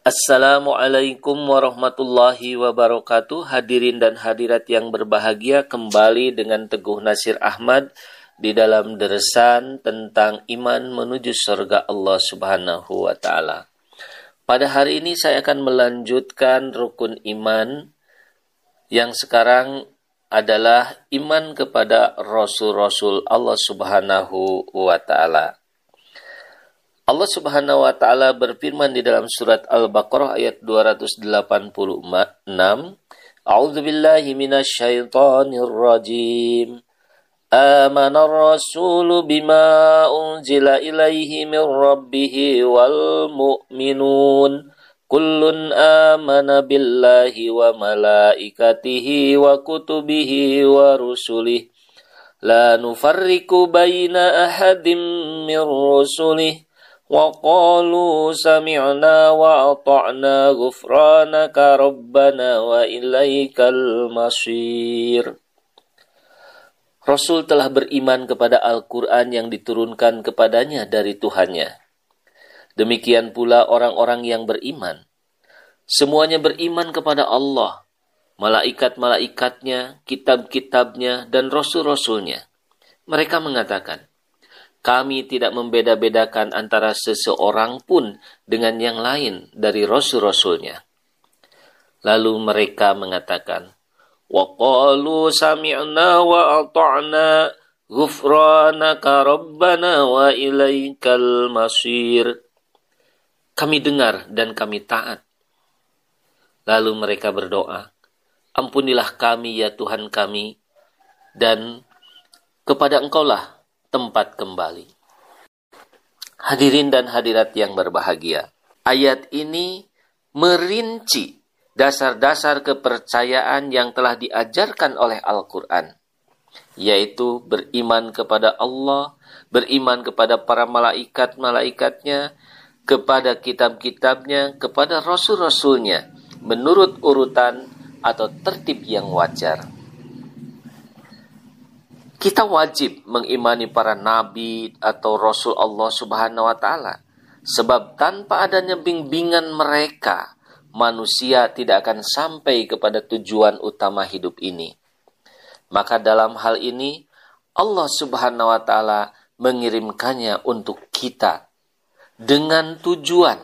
Assalamualaikum warahmatullahi wabarakatuh. Hadirin dan hadirat yang berbahagia Kembali dengan Teguh Nasir Ahmad Di dalam deresan tentang iman menuju surga Allah subhanahu wa ta'ala. Pada hari ini saya akan melanjutkan rukun iman Yang sekarang adalah iman kepada Rasul-Rasul Allah subhanahu wa ta'ala Allah Subhanahu wa taala berfirman di dalam surat Al-Baqarah ayat 286, A'udzubillahi minasyaitonirrajim. Amana rasulu bima unzila ilaihi min rabbih wal mu'minun. Kullun amana billahi wa malaikatihi wa kutubihi wa rusulih. La nufarriqu baina ahadim min rusulih. وقالوا سمعنا وأطعنا غفرانك ربنا وإليك المصير Rasul telah beriman kepada Al-Quran yang diturunkan kepadanya dari Tuhannya. Demikian pula orang-orang yang beriman. Semuanya beriman kepada Allah, malaikat-malaikatnya, kitab-kitabnya, dan rasul-rasulnya. Mereka mengatakan, kami tidak membeda-bedakan antara seseorang pun dengan yang lain dari rasul-rasulnya. Lalu mereka mengatakan, وَقَالُوا سَمِعْنَا وَأَطَعْنَا غُفْرَانَكَ رَبَّنَا وَإِلَيْكَ الْمَصِيرُ Kami dengar dan kami taat. Lalu mereka berdoa, Ampunilah kami ya Tuhan kami, dan kepada Engkaulah tempat kembali. Hadirin dan hadirat yang berbahagia, ayat ini merinci dasar-dasar kepercayaan yang telah diajarkan oleh Al-Quran, yaitu beriman kepada Allah, beriman kepada para malaikat-malaikatnya, kepada kitab-kitabnya, kepada rasul-rasulnya, menurut urutan atau tertib yang wajar kita wajib mengimani para nabi atau rasul Allah Subhanahu wa taala. Sebab tanpa adanya bimbingan mereka, manusia tidak akan sampai kepada tujuan utama hidup ini. Maka dalam hal ini Allah Subhanahu wa taala mengirimkannya untuk kita dengan tujuan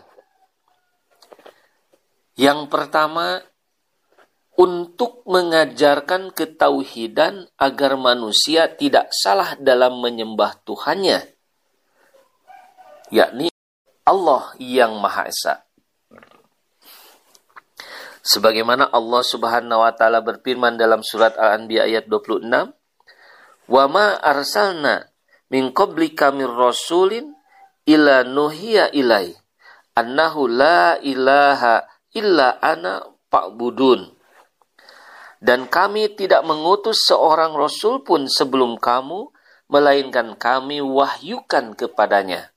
yang pertama untuk mengajarkan ketauhidan agar manusia tidak salah dalam menyembah Tuhannya, yakni Allah yang Maha Esa. Sebagaimana Allah Subhanahu wa taala berfirman dalam surat Al-Anbiya ayat 26, "Wa ma arsalna min qablika mir rasulin ila nuhiya ilai annahu la ilaha illa ana fa'budun." Dan kami tidak mengutus seorang rasul pun sebelum kamu, melainkan kami wahyukan kepadanya.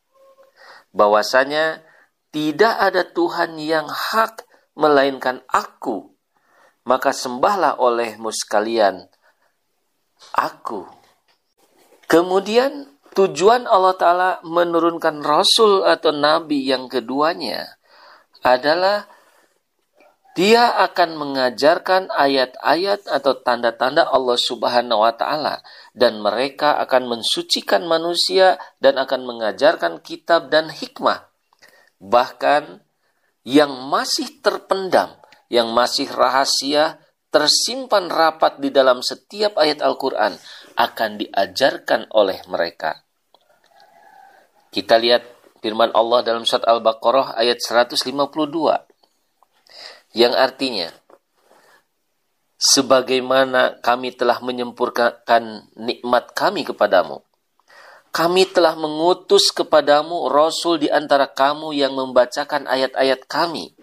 Bahwasanya tidak ada Tuhan yang hak melainkan aku. Maka sembahlah olehmu sekalian aku. Kemudian tujuan Allah Ta'ala menurunkan Rasul atau Nabi yang keduanya adalah dia akan mengajarkan ayat-ayat atau tanda-tanda Allah Subhanahu wa taala dan mereka akan mensucikan manusia dan akan mengajarkan kitab dan hikmah. Bahkan yang masih terpendam, yang masih rahasia, tersimpan rapat di dalam setiap ayat Al-Qur'an akan diajarkan oleh mereka. Kita lihat firman Allah dalam surat Al-Baqarah ayat 152 yang artinya sebagaimana kami telah menyempurnakan nikmat kami kepadamu kami telah mengutus kepadamu rasul di antara kamu yang membacakan ayat-ayat kami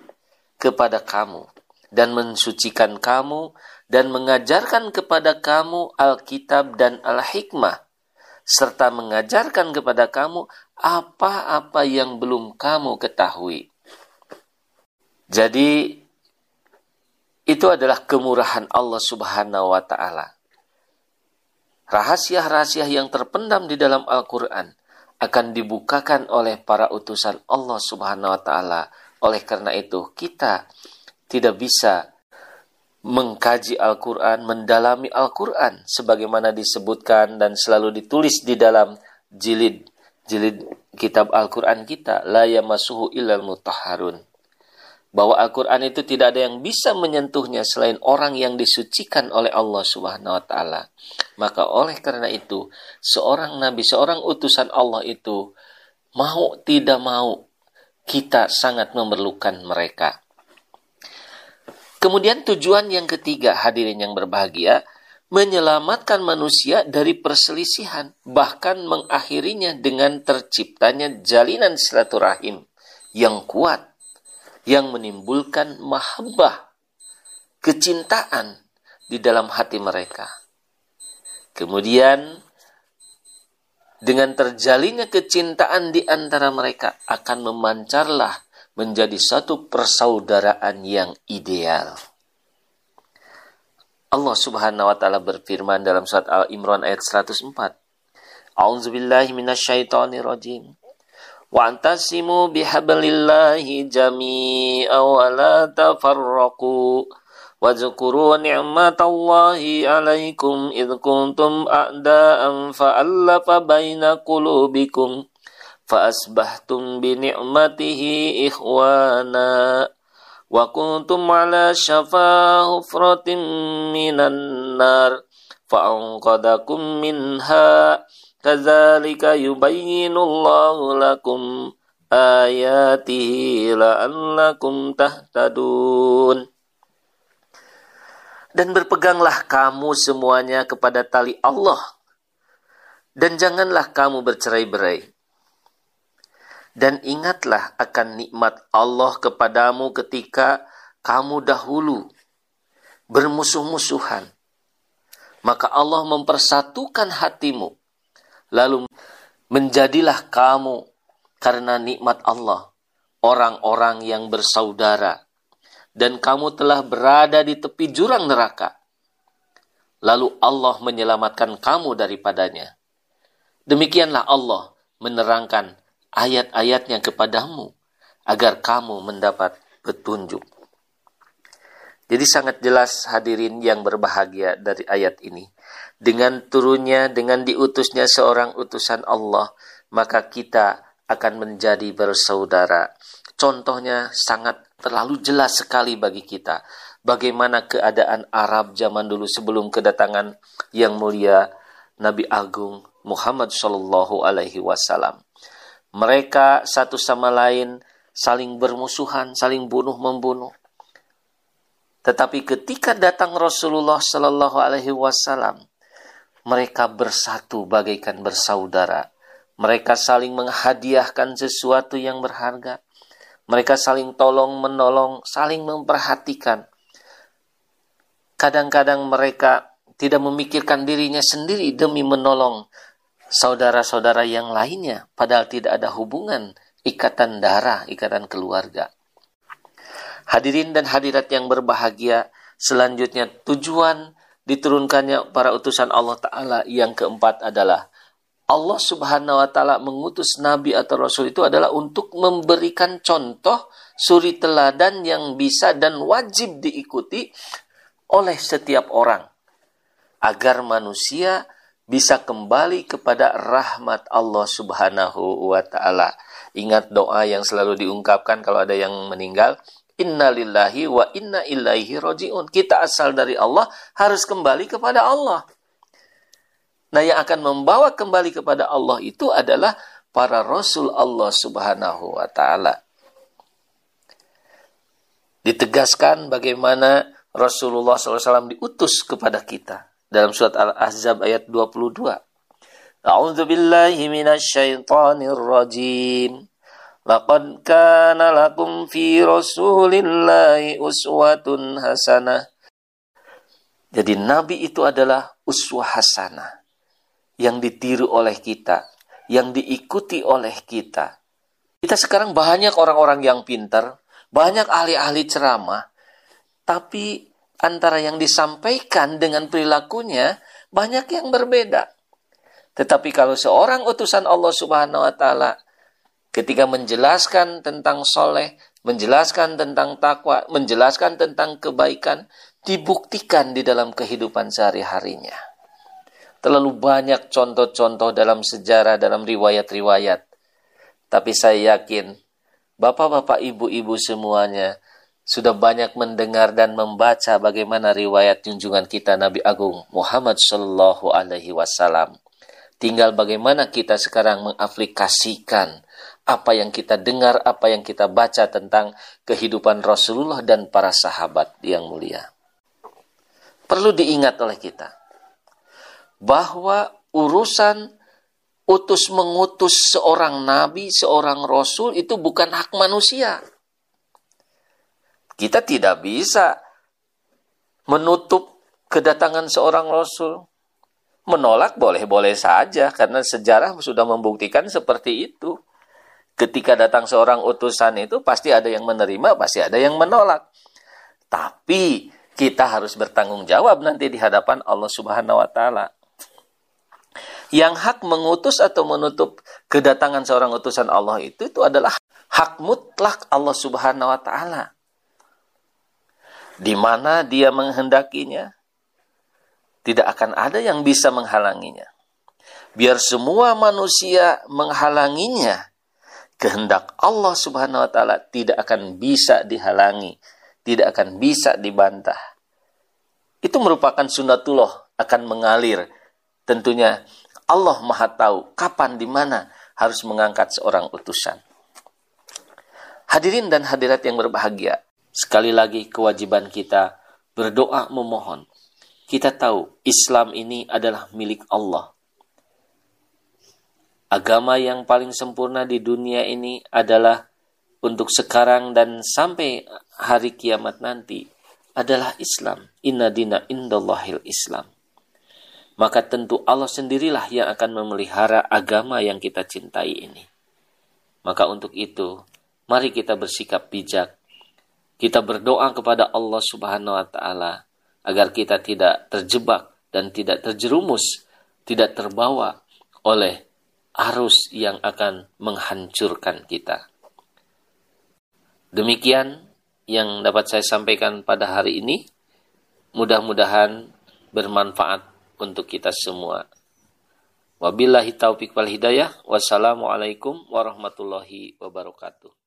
kepada kamu dan mensucikan kamu dan mengajarkan kepada kamu Alkitab dan Al-Hikmah serta mengajarkan kepada kamu apa-apa yang belum kamu ketahui. Jadi itu adalah kemurahan Allah Subhanahu wa taala. Rahasia-rahasia yang terpendam di dalam Al-Qur'an akan dibukakan oleh para utusan Allah Subhanahu wa taala Oleh karena itu, kita tidak bisa mengkaji Al-Quran, mendalami Al-Quran, sebagaimana disebutkan dan selalu ditulis di dalam jilid jilid kitab Al-Quran kita, la yamasuhu illal mutahharun. Bahwa Al-Quran itu tidak ada yang bisa menyentuhnya selain orang yang disucikan oleh Allah Subhanahu wa taala. Maka oleh karena itu, seorang nabi, seorang utusan Allah itu mau tidak mau kita sangat memerlukan mereka. Kemudian tujuan yang ketiga hadirin yang berbahagia, menyelamatkan manusia dari perselisihan, bahkan mengakhirinya dengan terciptanya jalinan silaturahim yang kuat, yang menimbulkan mahabbah, kecintaan di dalam hati mereka. Kemudian, dengan terjalinnya kecintaan di antara mereka akan memancarlah menjadi satu persaudaraan yang ideal. Allah Subhanahu wa taala berfirman dalam surat Al-Imran ayat 104. A'udzu billahi minasyaitonir rajim. Wa antasimu bihablillahi jami'a wa la tafarraqu. واذكروا نعمة الله عليكم إذ كنتم أعداء فألف بين قلوبكم فأصبحتم بنعمته إخوانا وكنتم على شفا حفرة من النار فأنقذكم منها Ayatihi. Dan berpeganglah kamu semuanya kepada tali Allah. Dan janganlah kamu bercerai-berai. Dan ingatlah akan nikmat Allah kepadamu ketika kamu dahulu bermusuh-musuhan. Maka Allah mempersatukan hatimu Lalu menjadilah kamu karena nikmat Allah orang-orang yang bersaudara dan kamu telah berada di tepi jurang neraka. Lalu Allah menyelamatkan kamu daripadanya. Demikianlah Allah menerangkan ayat-ayatnya kepadamu agar kamu mendapat petunjuk. Jadi sangat jelas hadirin yang berbahagia dari ayat ini. Dengan turunnya, dengan diutusnya seorang utusan Allah, maka kita akan menjadi bersaudara. Contohnya sangat terlalu jelas sekali bagi kita. Bagaimana keadaan Arab zaman dulu sebelum kedatangan yang mulia Nabi Agung Muhammad Shallallahu Alaihi Wasallam. Mereka satu sama lain saling bermusuhan, saling bunuh membunuh. Tetapi ketika datang Rasulullah Shallallahu Alaihi Wasallam, mereka bersatu bagaikan bersaudara. Mereka saling menghadiahkan sesuatu yang berharga. Mereka saling tolong menolong, saling memperhatikan. Kadang-kadang mereka tidak memikirkan dirinya sendiri demi menolong saudara-saudara yang lainnya, padahal tidak ada hubungan ikatan darah, ikatan keluarga. Hadirin dan hadirat yang berbahagia, selanjutnya tujuan diturunkannya para utusan Allah Ta'ala yang keempat adalah Allah Subhanahu wa Ta'ala mengutus Nabi atau Rasul itu adalah untuk memberikan contoh suri teladan yang bisa dan wajib diikuti oleh setiap orang agar manusia bisa kembali kepada rahmat Allah Subhanahu wa taala. Ingat doa yang selalu diungkapkan kalau ada yang meninggal, innalillahi wa inna ilaihi rojiun. Kita asal dari Allah harus kembali kepada Allah. Nah, yang akan membawa kembali kepada Allah itu adalah para rasul Allah Subhanahu wa taala. Ditegaskan bagaimana Rasulullah SAW diutus kepada kita dalam surat Al-Ahzab ayat 22. A'udzu billahi. Laqad kana lakum fi Rasulillahi uswatun hasanah. Jadi nabi itu adalah uswah hasanah yang ditiru oleh kita, yang diikuti oleh kita. Kita sekarang banyak orang-orang yang pintar, banyak ahli-ahli ceramah, tapi antara yang disampaikan dengan perilakunya banyak yang berbeda. Tetapi kalau seorang utusan Allah Subhanahu wa taala ketika menjelaskan tentang soleh, menjelaskan tentang takwa, menjelaskan tentang kebaikan, dibuktikan di dalam kehidupan sehari-harinya. Terlalu banyak contoh-contoh dalam sejarah, dalam riwayat-riwayat. Tapi saya yakin, bapak-bapak, ibu-ibu semuanya sudah banyak mendengar dan membaca bagaimana riwayat junjungan kita Nabi Agung Muhammad Shallallahu Alaihi Wasallam. Tinggal bagaimana kita sekarang mengaplikasikan apa yang kita dengar, apa yang kita baca tentang kehidupan Rasulullah dan para sahabat yang mulia. Perlu diingat oleh kita bahwa urusan utus mengutus seorang nabi, seorang rasul itu bukan hak manusia. Kita tidak bisa menutup kedatangan seorang rasul. Menolak boleh-boleh saja karena sejarah sudah membuktikan seperti itu. Ketika datang seorang utusan itu pasti ada yang menerima, pasti ada yang menolak. Tapi kita harus bertanggung jawab nanti di hadapan Allah Subhanahu wa taala. Yang hak mengutus atau menutup kedatangan seorang utusan Allah itu itu adalah hak mutlak Allah Subhanahu wa taala. Di mana dia menghendakinya, tidak akan ada yang bisa menghalanginya. Biar semua manusia menghalanginya, kehendak Allah Subhanahu wa taala tidak akan bisa dihalangi, tidak akan bisa dibantah. Itu merupakan sunnatullah akan mengalir. Tentunya Allah Maha tahu kapan di mana harus mengangkat seorang utusan. Hadirin dan hadirat yang berbahagia, sekali lagi kewajiban kita berdoa memohon. Kita tahu Islam ini adalah milik Allah agama yang paling sempurna di dunia ini adalah untuk sekarang dan sampai hari kiamat nanti adalah Islam. Inna dina indallahil Islam. Maka tentu Allah sendirilah yang akan memelihara agama yang kita cintai ini. Maka untuk itu, mari kita bersikap bijak. Kita berdoa kepada Allah Subhanahu wa taala agar kita tidak terjebak dan tidak terjerumus, tidak terbawa oleh arus yang akan menghancurkan kita. Demikian yang dapat saya sampaikan pada hari ini. Mudah-mudahan bermanfaat untuk kita semua. Wabillahi taufiq wal hidayah. Wassalamualaikum warahmatullahi wabarakatuh.